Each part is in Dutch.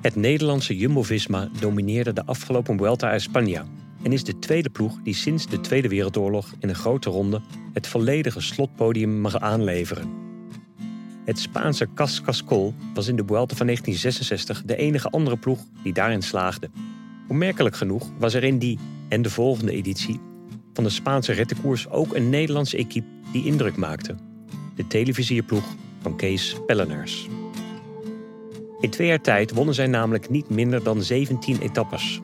Het Nederlandse Jumbo-Visma domineerde de afgelopen Vuelta a España en is de tweede ploeg die sinds de Tweede Wereldoorlog in een grote ronde het volledige slotpodium mag aanleveren. Het Spaanse Cas Cascol was in de Vuelta van 1966 de enige andere ploeg die daarin slaagde. Opmerkelijk genoeg was er in die en de volgende editie van de Spaanse rettenkoers ook een Nederlandse equipe die indruk maakte. De televisierploeg van Kees Pellenaars. In twee jaar tijd wonnen zij namelijk niet minder dan 17 etappes.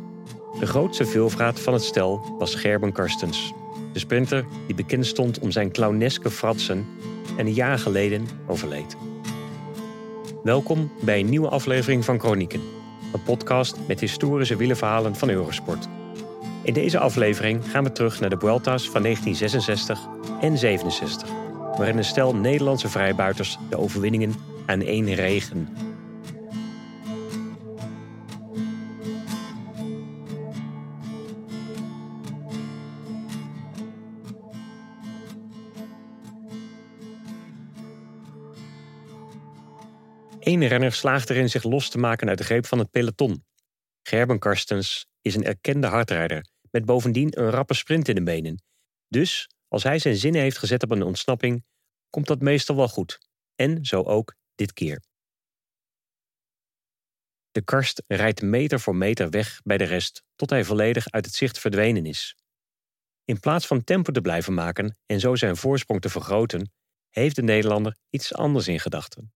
De grootste veelvraat van het stel was Gerben Karstens. De sprinter die bekend stond om zijn clowneske fratsen en een jaar geleden overleed. Welkom bij een nieuwe aflevering van Chronieken. Een podcast met historische wielerverhalen van Eurosport. In deze aflevering gaan we terug naar de Vuelta's van 1966 en 67, waarin een stel Nederlandse vrijbuiters de overwinningen aan één regen. Eén renner slaagt erin zich los te maken uit de greep van het peloton. Gerben Karstens is een erkende hardrijder met bovendien een rappe sprint in de benen. Dus als hij zijn zinnen heeft gezet op een ontsnapping, komt dat meestal wel goed. En zo ook dit keer. De karst rijdt meter voor meter weg bij de rest tot hij volledig uit het zicht verdwenen is. In plaats van tempo te blijven maken en zo zijn voorsprong te vergroten, heeft de Nederlander iets anders in gedachten.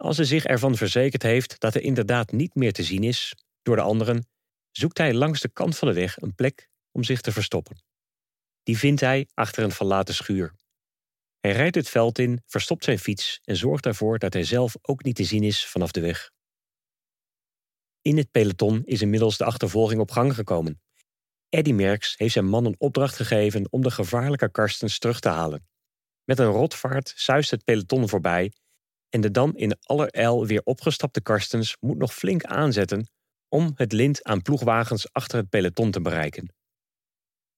Als hij zich ervan verzekerd heeft dat hij inderdaad niet meer te zien is door de anderen, zoekt hij langs de kant van de weg een plek om zich te verstoppen. Die vindt hij achter een verlaten schuur. Hij rijdt het veld in, verstopt zijn fiets en zorgt ervoor dat hij zelf ook niet te zien is vanaf de weg. In het peloton is inmiddels de achtervolging op gang gekomen. Eddy Merckx heeft zijn man een opdracht gegeven om de gevaarlijke Karstens terug te halen. Met een rotvaart zuist het peloton voorbij en de dan in allerijl weer opgestapte Karstens moet nog flink aanzetten om het lint aan ploegwagens achter het peloton te bereiken.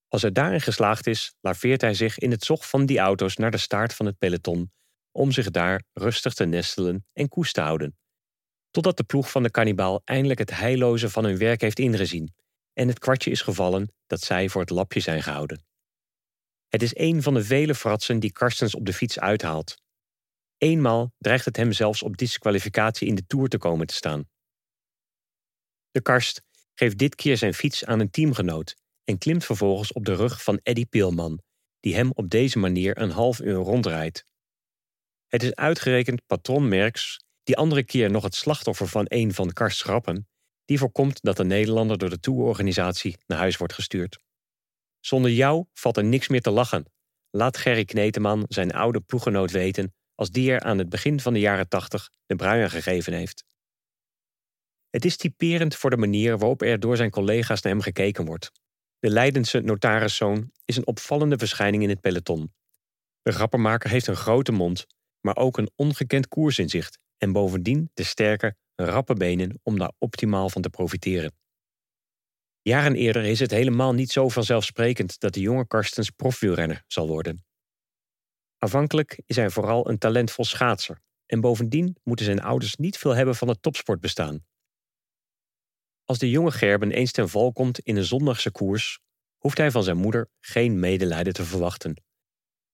Als hij daarin geslaagd is, laveert hij zich in het zog van die auto's naar de staart van het peloton om zich daar rustig te nestelen en koest te houden. Totdat de ploeg van de kannibaal eindelijk het heilloze van hun werk heeft ingezien en het kwartje is gevallen dat zij voor het lapje zijn gehouden. Het is een van de vele fratsen die Karstens op de fiets uithaalt. Eenmaal dreigt het hem zelfs op disqualificatie in de Tour te komen te staan. De karst geeft dit keer zijn fiets aan een teamgenoot en klimt vervolgens op de rug van Eddy Peelman, die hem op deze manier een half uur rondrijdt. Het is uitgerekend patron Merks, die andere keer nog het slachtoffer van een van Karsts grappen, die voorkomt dat de Nederlander door de tourorganisatie naar huis wordt gestuurd. Zonder jou valt er niks meer te lachen. Laat Gerry Kneteman zijn oude ploeggenoot weten als die er aan het begin van de jaren tachtig de bruin gegeven heeft. Het is typerend voor de manier waarop er door zijn collega's naar hem gekeken wordt. De Leidense notariszoon is een opvallende verschijning in het peloton. De grappenmaker heeft een grote mond, maar ook een ongekend koersinzicht en bovendien de sterke, rappe benen om daar optimaal van te profiteren. Jaren eerder is het helemaal niet zo vanzelfsprekend dat de jonge Karstens profwielrenner zal worden. Aanvankelijk is hij vooral een talentvol schaatser en bovendien moeten zijn ouders niet veel hebben van het topsportbestaan. Als de jonge Gerben eens ten val komt in een zondagse koers, hoeft hij van zijn moeder geen medelijden te verwachten.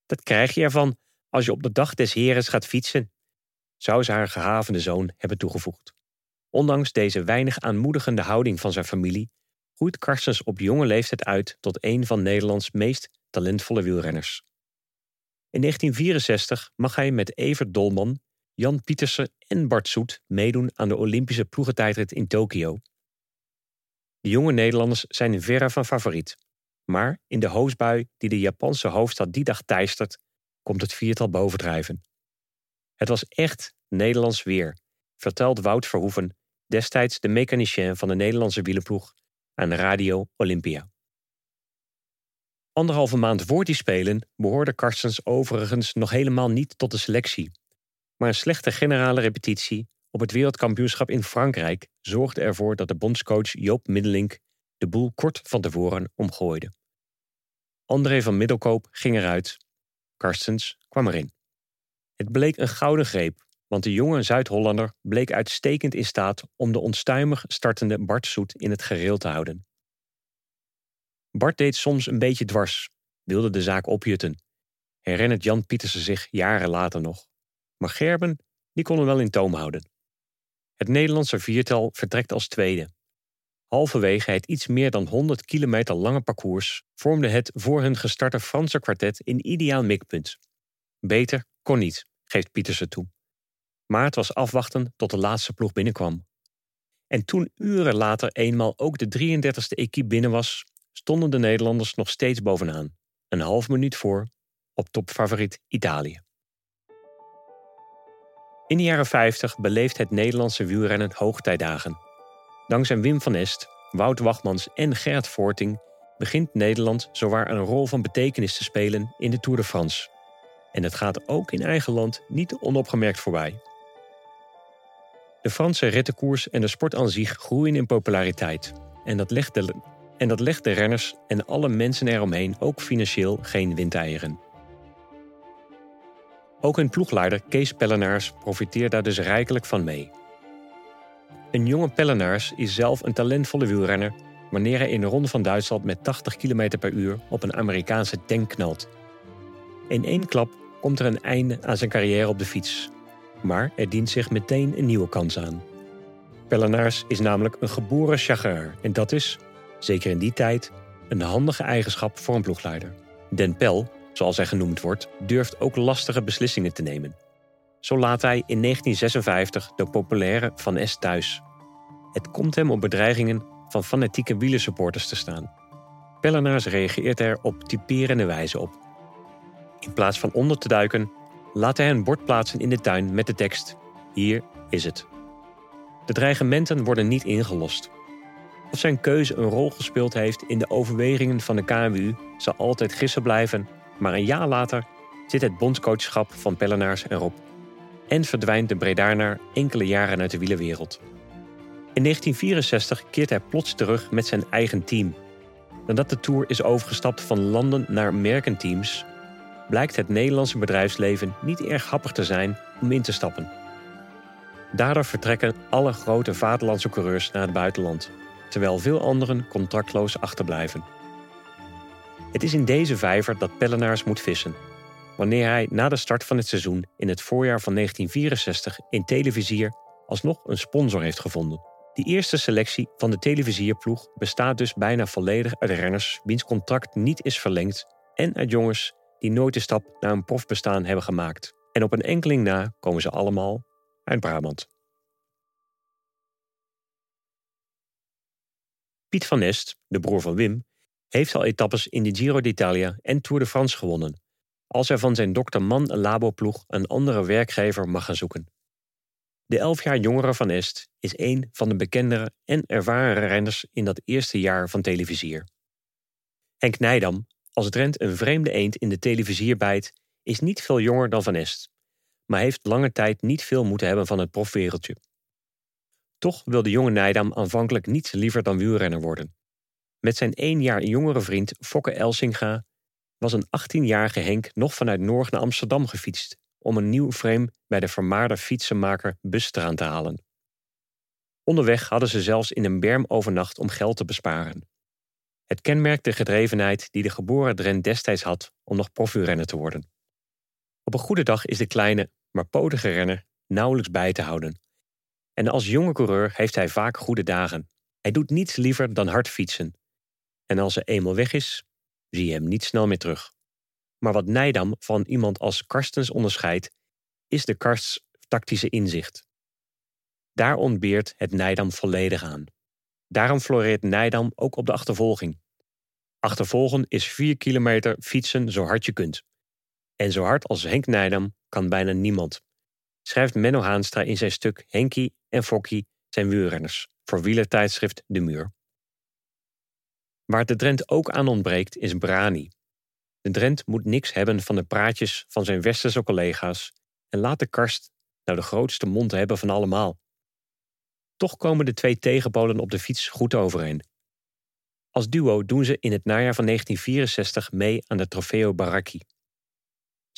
Dat krijg je ervan als je op de dag des Heres gaat fietsen, zou ze haar gehavende zoon hebben toegevoegd. Ondanks deze weinig aanmoedigende houding van zijn familie, groeit Karstens op jonge leeftijd uit tot een van Nederlands meest talentvolle wielrenners. In 1964 mag hij met Evert Dolman, Jan Pietersen en Bart Soet meedoen aan de Olympische ploegentijdrit in Tokio de jonge Nederlanders zijn verre van favoriet. Maar in de hoosbui die de Japanse hoofdstad die dag teistert, komt het viertal bovendrijven. Het was echt Nederlands weer, vertelt Wout Verhoeven, destijds de mechanicien van de Nederlandse wielenploeg, aan Radio Olympia. Anderhalve maand voor die spelen behoorde Karstens overigens nog helemaal niet tot de selectie. Maar een slechte generale repetitie op het wereldkampioenschap in Frankrijk zorgde ervoor dat de bondscoach Joop Middelink de boel kort van tevoren omgooide. André van Middelkoop ging eruit. Karstens kwam erin. Het bleek een gouden greep, want de jonge Zuid-Hollander bleek uitstekend in staat om de onstuimig startende Bart Soet in het gereel te houden. Bart deed soms een beetje dwars, wilde de zaak opjutten. Herinnert Jan Pietersen zich jaren later nog. Maar Gerben, die kon hem wel in toom houden. Het Nederlandse viertal vertrekt als tweede. Halverwege het iets meer dan 100 kilometer lange parcours vormde het voor hun gestarte Franse kwartet een ideaal mikpunt. Beter kon niet, geeft Pietersen toe. Maar het was afwachten tot de laatste ploeg binnenkwam. En toen uren later eenmaal ook de 33e equipe binnen was, stonden de Nederlanders nog steeds bovenaan, een half minuut voor, op topfavoriet Italië. In de jaren 50 beleeft het Nederlandse wielrennen hoogtijdagen. Dankzij Wim van Est, Wout Wachmans en Gert Voorting begint Nederland zowaar een rol van betekenis te spelen in de Tour de France. En het gaat ook in eigen land niet onopgemerkt voorbij. De Franse rittenkoers en de sport aan zich groeien in populariteit. En dat legt de, en dat legt de renners en alle mensen eromheen ook financieel geen windeieren. Ook hun ploegleider Kees Pellenaars profiteert daar dus rijkelijk van mee. Een jonge Pellenaars is zelf een talentvolle wielrenner wanneer hij in de Ronde van Duitsland met 80 km per uur op een Amerikaanse tank knalt. In één klap komt er een einde aan zijn carrière op de fiets. Maar er dient zich meteen een nieuwe kans aan. Pellenaars is namelijk een geboren chagrin en dat is, zeker in die tijd, een handige eigenschap voor een ploegleider. Den Pel, zoals hij genoemd wordt, durft ook lastige beslissingen te nemen. Zo laat hij in 1956 de populaire Van S thuis. Het komt hem op bedreigingen van fanatieke wielersupporters te staan. Pellenaars reageert er op typerende wijze op. In plaats van onder te duiken, laat hij een bord plaatsen in de tuin met de tekst: Hier is het. De dreigementen worden niet ingelost. Of zijn keuze een rol gespeeld heeft in de overwegingen van de KMU zal altijd gissen blijven, maar een jaar later zit het bondscoachschap van Pellenaars erop. En verdwijnt de Bredaarnaar enkele jaren uit de wielerwereld. In 1964 keert hij plots terug met zijn eigen team. Nadat de Tour is overgestapt van landen naar merkenteams, blijkt het Nederlandse bedrijfsleven niet erg happig te zijn om in te stappen. Daardoor vertrekken alle grote vaderlandse coureurs naar het buitenland, terwijl veel anderen contractloos achterblijven. Het is in deze vijver dat Pellenaars moet vissen. Wanneer hij na de start van het seizoen in het voorjaar van 1964 in televisier alsnog een sponsor heeft gevonden. Die eerste selectie van de televisierploeg bestaat dus bijna volledig uit renners wiens contract niet is verlengd en uit jongens die nooit de stap naar een profbestaan hebben gemaakt. En op een enkeling na komen ze allemaal uit Brabant. Piet van Nest, de broer van Wim, heeft al etappes in de Giro d'Italia en Tour de France gewonnen, als hij van zijn dokter Man Labo-ploeg een andere werkgever mag gaan zoeken. De elf jaar jongere Van Est is een van de bekendere en ervaren renners in dat eerste jaar van televisier. Henk Nijdam, als Drent een vreemde eend in de televisierbijt, is niet veel jonger dan Van Est, maar heeft lange tijd niet veel moeten hebben van het profwereldje. Toch wil de jonge Nijdam aanvankelijk niets liever dan wielrenner worden. Met zijn één jaar jongere vriend Fokke Elsinga was een 18-jarige Henk nog vanuit Noord naar Amsterdam gefietst om een nieuw frame bij de vermaarde fietsenmaker Bustraan te halen. Onderweg hadden ze zelfs in een berm overnacht om geld te besparen. Het kenmerkt de gedrevenheid die de geboren Drent destijds had om nog profielrenner te worden. Op een goede dag is de kleine, maar potige renner nauwelijks bij te houden. En als jonge coureur heeft hij vaak goede dagen. Hij doet niets liever dan hard fietsen. En als hij eenmaal weg is, zie je hem niet snel meer terug. Maar wat Nijdam van iemand als Karstens onderscheidt, is de Karsts tactische inzicht. Daar ontbeert het Nijdam volledig aan. Daarom floreert Nijdam ook op de achtervolging. Achtervolgen is 4 kilometer fietsen zo hard je kunt. En zo hard als Henk Nijdam kan bijna niemand. Schrijft Menno Haanstra in zijn stuk Henkie en Fokkie zijn wielrenners voor wielertijdschrift De Muur. Waar de Drent ook aan ontbreekt is Brani. De Drent moet niks hebben van de praatjes van zijn westerse collega's en laat de karst nou de grootste mond hebben van allemaal. Toch komen de twee tegenpolen op de fiets goed overeen. Als duo doen ze in het najaar van 1964 mee aan de Trofeo Baracchi.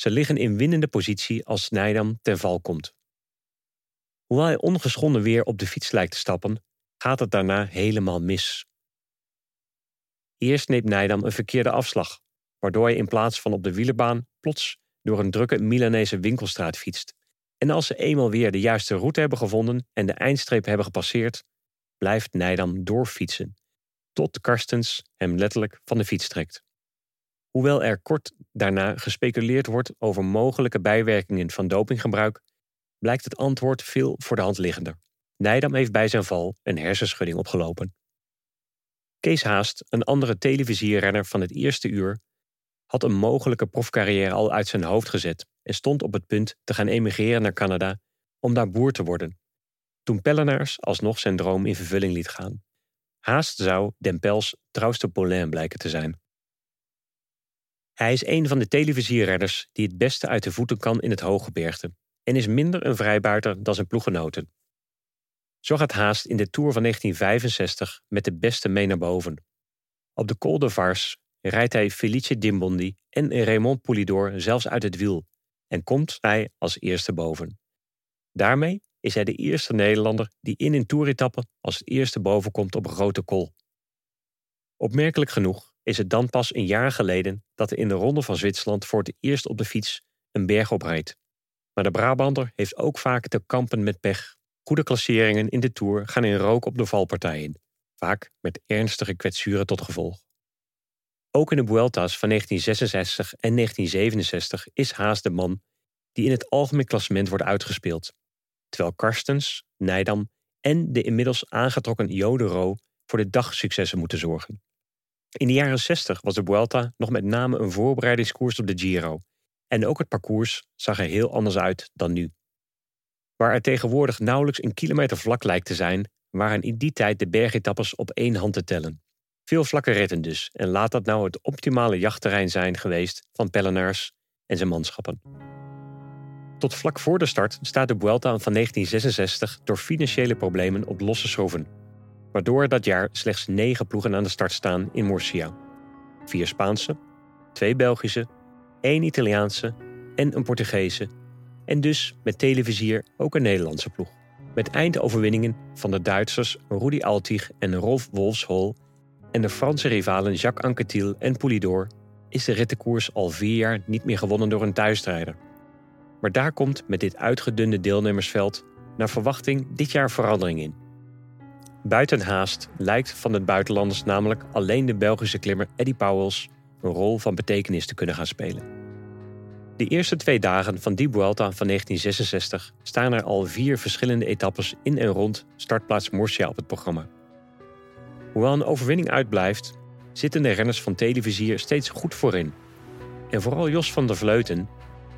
Ze liggen in winnende positie als Snijdam ten val komt. Hoewel hij ongeschonden weer op de fiets lijkt te stappen, gaat het daarna helemaal mis. Eerst neemt Nijdam een verkeerde afslag, waardoor hij in plaats van op de wielerbaan plots door een drukke Milanese winkelstraat fietst. En als ze eenmaal weer de juiste route hebben gevonden en de eindstreep hebben gepasseerd, blijft Nijdam doorfietsen, tot Karstens hem letterlijk van de fiets trekt. Hoewel er kort daarna gespeculeerd wordt over mogelijke bijwerkingen van dopinggebruik, blijkt het antwoord veel voor de hand liggender. Nijdam heeft bij zijn val een hersenschudding opgelopen. Kees Haast, een andere televisierenner van het eerste uur, had een mogelijke profcarrière al uit zijn hoofd gezet en stond op het punt te gaan emigreren naar Canada om daar boer te worden. Toen Pellenaars alsnog zijn droom in vervulling liet gaan. Haast zou Dempels trouwste Paulin blijken te zijn. Hij is een van de televisieredders die het beste uit de voeten kan in het hooggebergte en is minder een vrijbuiter dan zijn ploegenoten. Zo gaat Haast in de Tour van 1965 met de beste mee naar boven. Op de Col de Vars rijdt hij Felice Dimbondi en Raymond Poulidor zelfs uit het wiel en komt hij als eerste boven. Daarmee is hij de eerste Nederlander die in een toeretappe als eerste boven komt op een grote kol. Opmerkelijk genoeg is het dan pas een jaar geleden dat er in de Ronde van Zwitserland voor het eerst op de fiets een berg oprijdt. Maar de Brabander heeft ook vaak te kampen met pech. Goede klasseringen in de Tour gaan in rook op de valpartijen, vaak met ernstige kwetsuren tot gevolg. Ook in de Vuelta's van 1966 en 1967 is Haas de man die in het algemeen klassement wordt uitgespeeld, terwijl Karstens, Nijdam en de inmiddels aangetrokken Jodero voor de dagsuccessen moeten zorgen. In de jaren 60 was de Vuelta nog met name een voorbereidingskoers op de Giro en ook het parcours zag er heel anders uit dan nu. Waar er tegenwoordig nauwelijks een kilometer vlak lijkt te zijn, waren in die tijd de bergetappes op één hand te tellen. Veel vlakke ritten dus, en laat dat nou het optimale jachtterrein zijn geweest van Pellenaars en zijn manschappen. Tot vlak voor de start staat de Vuelta van 1966 door financiële problemen op losse schroeven, waardoor dat jaar slechts negen ploegen aan de start staan in Murcia. Vier Spaanse, twee Belgische, één Italiaanse en een Portugese, en dus met televisier ook een Nederlandse ploeg. Met eindoverwinningen van de Duitsers Rudi Altig en Rolf Wolfshol en de Franse rivalen Jacques Anquetil en Poulidor is de rittenkoers al vier jaar niet meer gewonnen door een thuisstrijder. Maar daar komt met dit uitgedunde deelnemersveld naar verwachting dit jaar verandering in. Buiten haast lijkt van de buitenlanders namelijk alleen de Belgische klimmer Eddie Pauwels een rol van betekenis te kunnen gaan spelen. De eerste twee dagen van die Vuelta van 1966 staan er al vier verschillende etappes in en rond startplaats Murcia op het programma. Hoewel een overwinning uitblijft, zitten de renners van televisier steeds goed voorin. En vooral Jos van der Vleuten,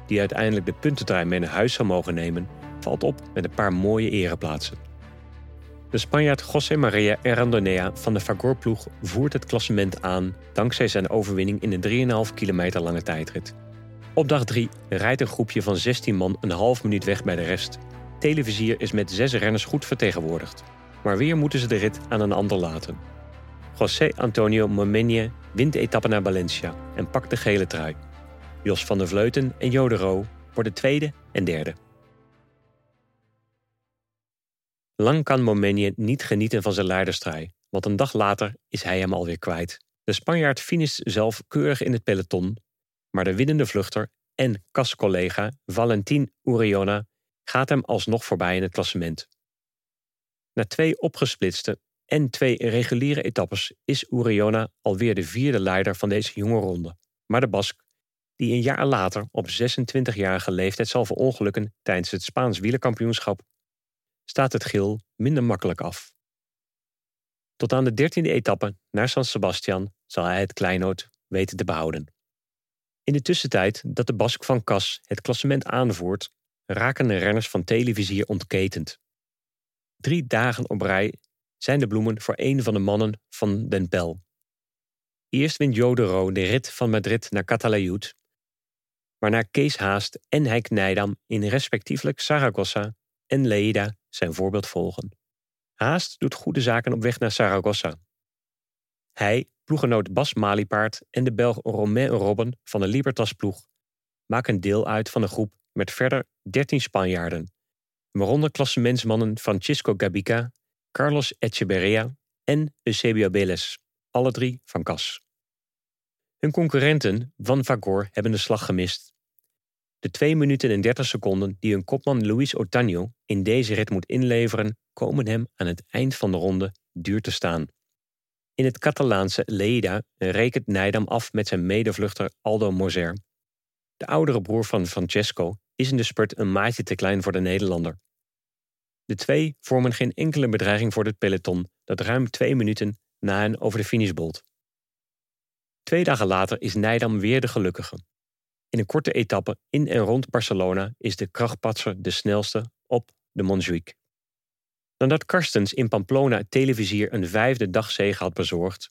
die uiteindelijk de puntentrein mee naar huis zou mogen nemen, valt op met een paar mooie ereplaatsen. De Spanjaard José María Errandonea van de Fagor-ploeg voert het klassement aan dankzij zijn overwinning in de 3,5 kilometer lange tijdrit. Op dag 3 rijdt een groepje van 16 man een half minuut weg bij de rest. Televisier is met zes renners goed vertegenwoordigd. Maar weer moeten ze de rit aan een ander laten. José Antonio Momenje wint de etappe naar Valencia en pakt de gele trui. Jos van der Vleuten en Jodero worden tweede en derde. Lang kan Momenje niet genieten van zijn leiderstrui, want een dag later is hij hem alweer kwijt. De Spanjaard finisht zelf keurig in het peloton, maar de winnende vluchter en kascollega Valentin Uriona gaat hem alsnog voorbij in het klassement. Na twee opgesplitste en twee reguliere etappes is Uriona alweer de vierde leider van deze jonge ronde. Maar de Bask, die een jaar later op 26-jarige leeftijd zal verongelukken tijdens het Spaans wielerkampioenschap, staat het gil minder makkelijk af. Tot aan de dertiende etappe naar San Sebastian zal hij het kleinood weten te behouden. In de tussentijd dat de Bask van Cas het klassement aanvoert, raken de renners van televisier ontketend. Drie dagen op rij zijn de bloemen voor een van de mannen van Den Pel. Eerst wint Jodero de rit van Madrid naar Catalayud, waarna Kees Haast en Heik Nijdam in respectievelijk Saragossa en Leida zijn voorbeeld volgen. Haast doet goede zaken op weg naar Saragossa. Hij, ploegenoot Bas Maliepaard en de Belg Romain Robben van de Libertas-ploeg maken deel uit van een groep met verder 13 Spanjaarden, waaronder klassementsmannen Francisco Gabica, Carlos Echeverria en Eusebio Beles, alle drie van Cas. Hun concurrenten Van Vagor hebben de slag gemist. De 2 minuten en 30 seconden die hun kopman Luis Otaño in deze rit moet inleveren, komen hem aan het eind van de ronde duur te staan. In het Catalaanse Leida rekent Nijdam af met zijn medevluchter Aldo Moser. De oudere broer van Francesco is in de spurt een maatje te klein voor de Nederlander. De twee vormen geen enkele bedreiging voor het peloton dat ruim twee minuten na hen over de finish bolt. Twee dagen later is Nijdam weer de gelukkige. In een korte etappe in en rond Barcelona is de krachtpatser de snelste op de Montjuïc. Nadat Karstens in Pamplona televisier een vijfde dagzege had bezorgd,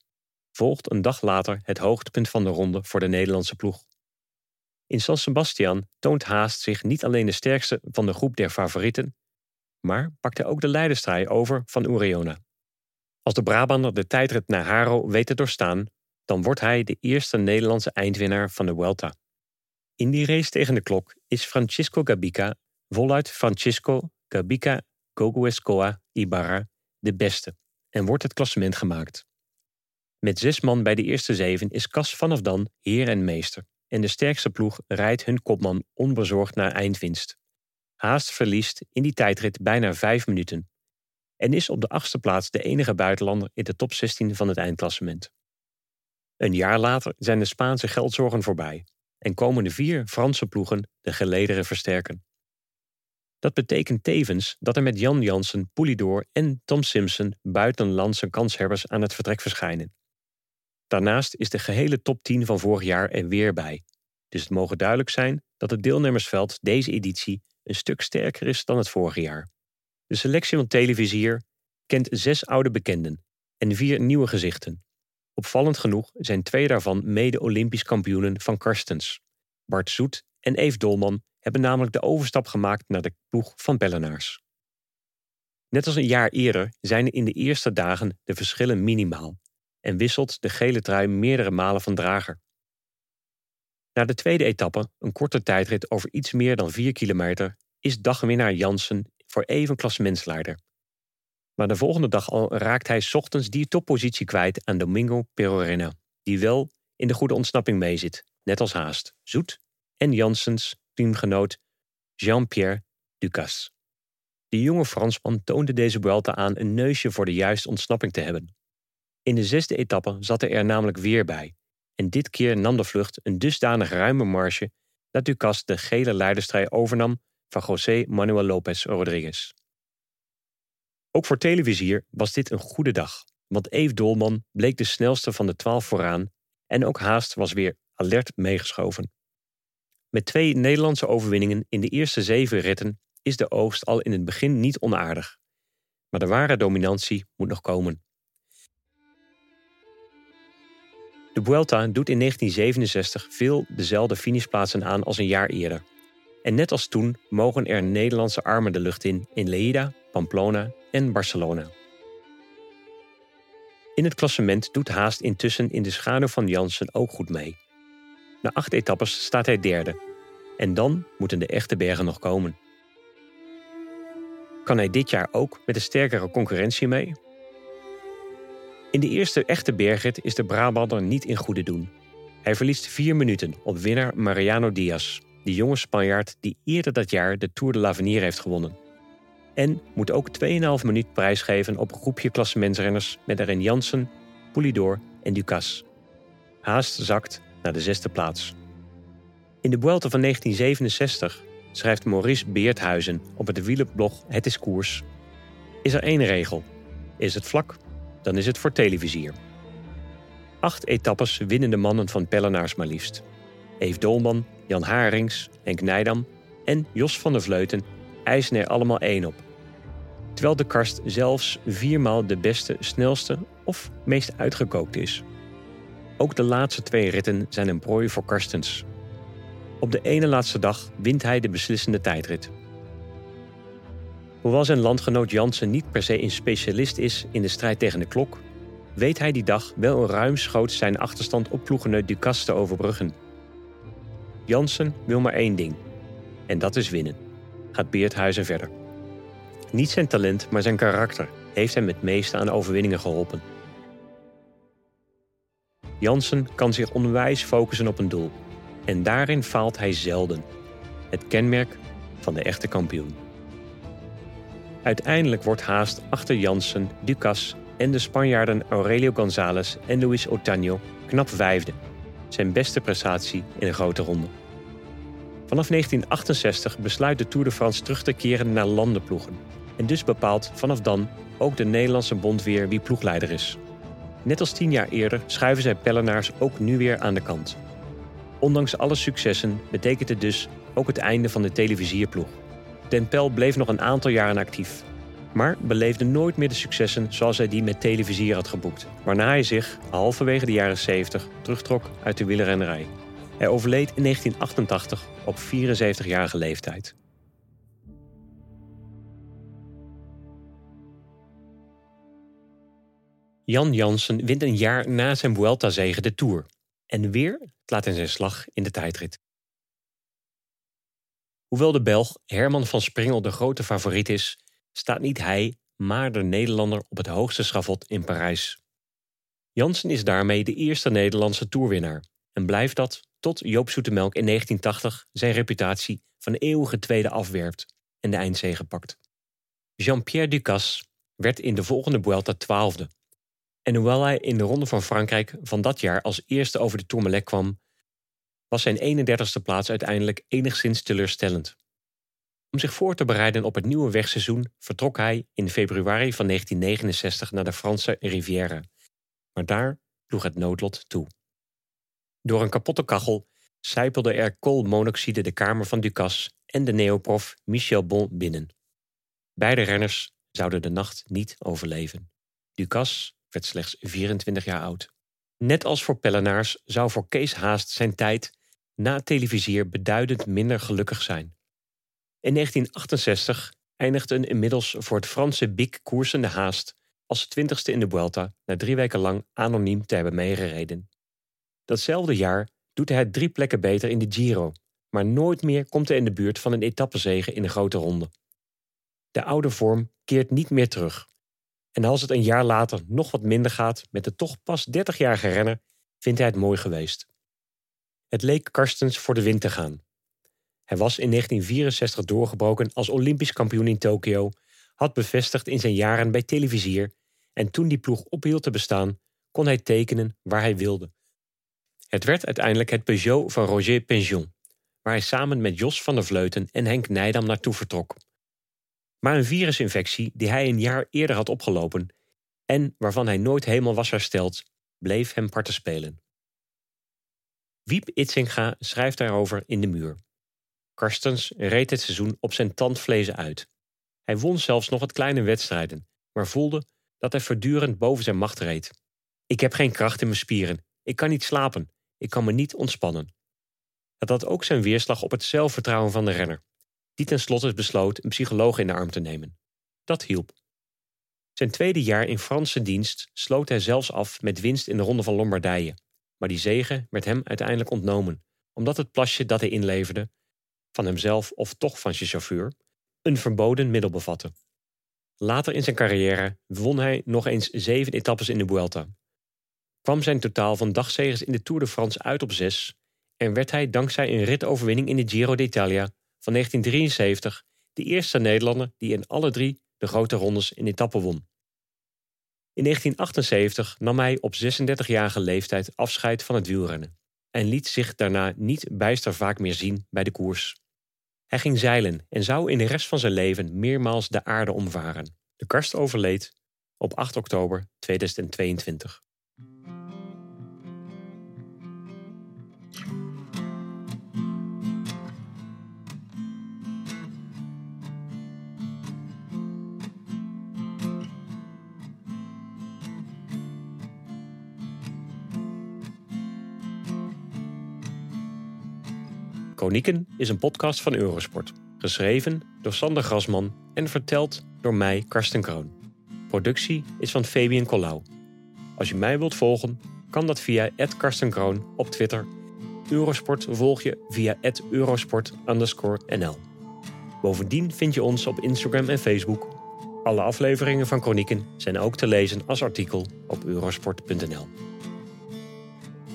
volgt een dag later het hoogtepunt van de ronde voor de Nederlandse ploeg. In San Sebastian toont Haast zich niet alleen de sterkste van de groep der favorieten, maar pakt hij ook de leiderstrijd over van Uriona. Als de Brabander de tijdrit naar Haro weet te doorstaan, dan wordt hij de eerste Nederlandse eindwinnaar van de Vuelta. In die race tegen de klok is Francisco Gabica, voluit Francisco Gabica Goguescoa Ibarra, de beste en wordt het klassement gemaakt. Met zes man bij de eerste zeven is Cas vanaf dan heer en meester en de sterkste ploeg rijdt hun kopman onbezorgd naar eindwinst. Haast verliest in die tijdrit bijna vijf minuten en is op de achtste plaats de enige buitenlander in de top 16 van het eindklassement. Een jaar later zijn de Spaanse geldzorgen voorbij en komen de vier Franse ploegen de gelederen versterken. Dat betekent tevens dat er met Jan Jansen, Poulidor en Tom Simpson buitenlandse kanshebbers aan het vertrek verschijnen. Daarnaast is de gehele top 10 van vorig jaar er weer bij. Dus het mogen duidelijk zijn dat het deelnemersveld deze editie een stuk sterker is dan het vorige jaar. De selectie van televisier kent zes oude bekenden en vier nieuwe gezichten. Opvallend genoeg zijn twee daarvan mede-Olympisch kampioenen van Karstens. Bart Zoet en Eve Dolman hebben namelijk de overstap gemaakt naar de ploeg van Bellenaars. Net als een jaar eerder zijn in de eerste dagen de verschillen minimaal en wisselt de gele trui meerdere malen van drager. Na de tweede etappe, een korte tijdrit over iets meer dan 4 kilometer, is dagwinnaar Jansen voor even klassementsleider. Maar de volgende dag al raakt hij ochtends die toppositie kwijt aan Domingo Perorena, die wel in de goede ontsnapping meezit, net als Haast, Zoet en Jansens teamgenoot Jean-Pierre Ducasse. De jonge Fransman toonde deze Vuelta aan een neusje voor de juiste ontsnapping te hebben. In de zesde etappe zat hij er namelijk weer bij. En dit keer nam de vlucht een dusdanig ruime marge dat Ducasse de gele leiderstrijd overnam van José Manuel López Rodriguez. Ook voor televisier was dit een goede dag, want Eve Dolman bleek de snelste van de twaalf vooraan en ook Haast was weer alert meegeschoven. Met twee Nederlandse overwinningen in de eerste zeven ritten is de oogst al in het begin niet onaardig. Maar de ware dominantie moet nog komen. De Vuelta doet in 1967 veel dezelfde finishplaatsen aan als een jaar eerder. En net als toen mogen er Nederlandse armen de lucht in in Leida, Pamplona en Barcelona. In het klassement doet Haast intussen in de schaduw van Jansen ook goed mee. Na acht etappes staat hij derde. En dan moeten de echte bergen nog komen. Kan hij dit jaar ook met een sterkere concurrentie mee? In de eerste echte bergrit is de Brabander niet in goede doen. Hij verliest vier minuten op winnaar Mariano Diaz, de jonge Spanjaard die eerder dat jaar de Tour de l'Avenir heeft gewonnen. En moet ook 2,5 minuut prijsgeven op een groepje klassementsrenners met daarin Jansen, Poulidor en Ducasse. Haast zakt naar de zesde plaats. In de Vuelta van 1967 schrijft Maurice Beerthuizen op het wielerblog Het is Koers... Is er één regel. Is het vlak, dan is het voor televisier. Acht etappes winnen de mannen van Pellenaars maar liefst. Eve Dolman, Jan Harings, Henk Nijdam en Jos van der Vleuten eisen er allemaal één op. Terwijl de karst zelfs viermaal de beste, snelste of meest uitgekookt is. Ook de laatste twee ritten zijn een prooi voor Karstens. Op de ene laatste dag wint hij de beslissende tijdrit. Hoewel zijn landgenoot Jansen niet per se een specialist is in de strijd tegen de klok, weet hij die dag wel ruimschoots zijn achterstand op ploegeneut Ducasse te overbruggen. Jansen wil maar één ding, en dat is winnen, gaat Beerthuizen verder. Niet zijn talent, maar zijn karakter heeft hem het meeste aan overwinningen geholpen. Jansen kan zich onwijs focussen op een doel. En daarin faalt hij zelden. Het kenmerk van de echte kampioen. Uiteindelijk wordt Haast achter Jansen, Ducas en de Spanjaarden Aurelio González en Luis Otaño knap vijfde. Zijn beste prestatie in een grote ronde. Vanaf 1968 besluit de Tour de France terug te keren naar landenploegen. En dus bepaalt vanaf dan ook de Nederlandse bond weer wie ploegleider is. Net als tien jaar eerder schuiven zij Pellenaars ook nu weer aan de kant. Ondanks alle successen betekent het dus ook het einde van de televisierploeg. Den Pel bleef nog een aantal jaren actief, maar beleefde nooit meer de successen zoals hij die met televisier had geboekt, waarna hij zich halverwege de jaren 70 terugtrok uit de wielrennerij. Hij overleed in 1988 op 74-jarige leeftijd. Jan Jansen wint een jaar na zijn Vuelta-zege de Tour. En weer laat hij zijn slag in de tijdrit. Hoewel de Belg Herman van Springel de grote favoriet is, staat niet hij, maar de Nederlander op het hoogste schavot in Parijs. Jansen is daarmee de eerste Nederlandse toerwinnaar en blijft dat tot Joop Zoetemelk in 1980 zijn reputatie van eeuwige tweede afwerpt en de eindzege pakt. Jean-Pierre Ducasse werd in de volgende Vuelta twaalfde. En hoewel hij in de Ronde van Frankrijk van dat jaar als eerste over de Tourmalet kwam, was zijn 31ste plaats uiteindelijk enigszins teleurstellend. Om zich voor te bereiden op het nieuwe wegseizoen vertrok hij in februari van 1969 naar de Franse Riviera. Maar daar sloeg het noodlot toe. Door een kapotte kachel sijpelde er koolmonoxide de kamer van Ducasse en de neoprof Michel Bon binnen. Beide renners zouden de nacht niet overleven. Ducasse werd slechts 24 jaar oud. Net als voor Pellenaars zou voor Kees Haast zijn tijd na televisier beduidend minder gelukkig zijn. In 1968 eindigde een inmiddels voor het Franse Bik koersende Haast als twintigste in de Vuelta na drie weken lang anoniem te hebben meegereden. Datzelfde jaar doet hij drie plekken beter in de Giro, maar nooit meer komt hij in de buurt van een etappezege in de grote ronde. De oude vorm keert niet meer terug. En als het een jaar later nog wat minder gaat met de toch pas 30-jarige renner, vindt hij het mooi geweest. Het leek Karstens voor de wind te gaan. Hij was in 1964 doorgebroken als Olympisch kampioen in Tokio, had bevestigd in zijn jaren bij televisier en toen die ploeg ophield te bestaan, kon hij tekenen waar hij wilde. Het werd uiteindelijk het Peugeot van Roger Penjon, waar hij samen met Jos van der Vleuten en Henk Nijdam naartoe vertrok. Maar een virusinfectie die hij een jaar eerder had opgelopen en waarvan hij nooit helemaal was hersteld, bleef hem parten spelen. Wiep Itzinga schrijft daarover in de muur. Karstens reed het seizoen op zijn tandvlezen uit. Hij won zelfs nog wat kleine wedstrijden, maar voelde dat hij voortdurend boven zijn macht reed. Ik heb geen kracht in mijn spieren. Ik kan niet slapen. Ik kan me niet ontspannen. Dat had ook zijn weerslag op het zelfvertrouwen van de renner, die tenslotte besloot een psycholoog in de arm te nemen. Dat hielp. Zijn tweede jaar in Franse dienst sloot hij zelfs af met winst in de Ronde van Lombardije, maar die zege werd hem uiteindelijk ontnomen, omdat het plasje dat hij inleverde, van hemzelf of toch van zijn chauffeur, een verboden middel bevatte. Later in zijn carrière won hij nog eens zeven etappes in de Vuelta. Kwam zijn totaal van dagzegers in de Tour de France uit op zes en werd hij dankzij een ritoverwinning in de Giro d'Italia van 1973 de eerste Nederlander die in alle drie de grote rondes in etappen won. In 1978 nam hij op 36-jarige leeftijd afscheid van het wielrennen en liet zich daarna niet bijster vaak meer zien bij de koers. Hij ging zeilen en zou in de rest van zijn leven meermaals de aarde omvaren. De karst overleed op 8 oktober 2022. Chronieken is een podcast van Eurosport. Geschreven door Sander Grasman en verteld door mij, Karsten Kroon. Productie is van Fabian Collau. Als je mij wilt volgen, kan dat via Karsten Kroon op Twitter. Eurosport volg je via Eurosport_nl. Bovendien vind je ons op Instagram en Facebook Alle afleveringen van Chronieken zijn ook te lezen als artikel op eurosport.nl.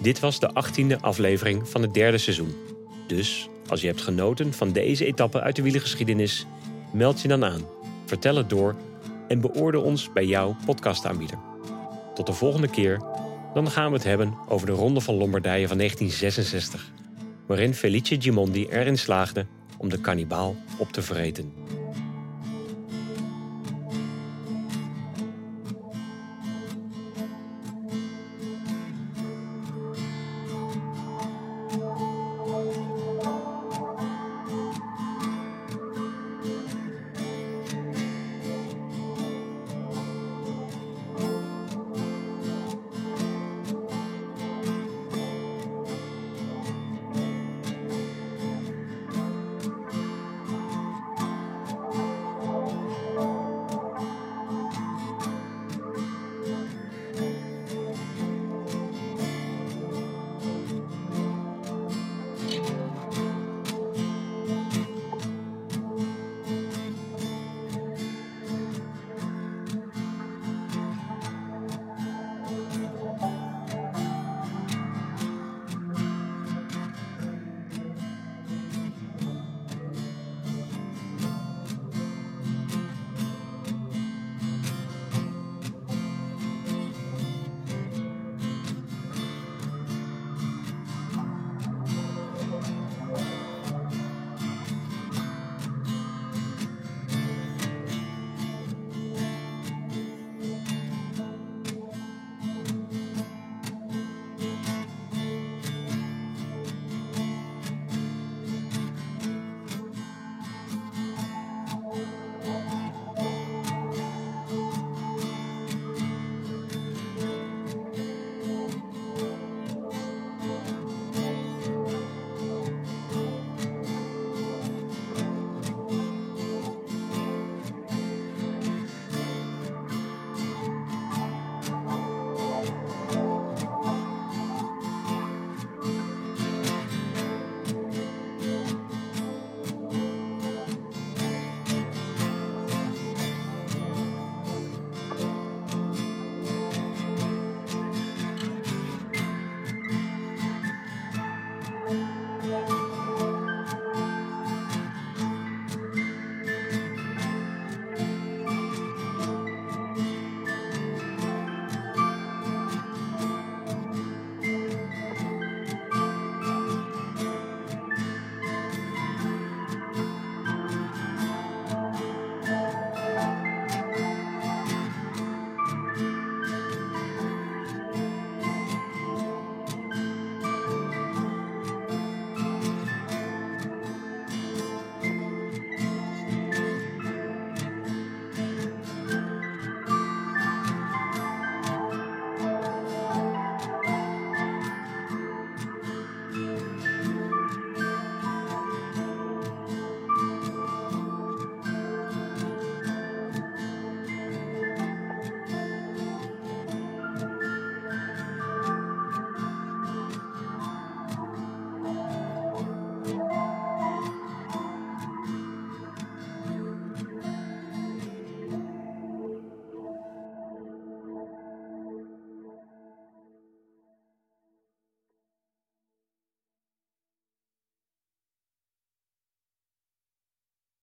Dit was de achttiende aflevering van het derde seizoen. Dus als je hebt genoten van deze etappe uit de wielergeschiedenis, meld je dan aan, vertel het door en beoordeel ons bij jouw podcastaanbieder. Tot de volgende keer, dan gaan we het hebben over de Ronde van Lombardije van 1966, waarin Felice Gimondi erin slaagde om de kannibaal op te vreten.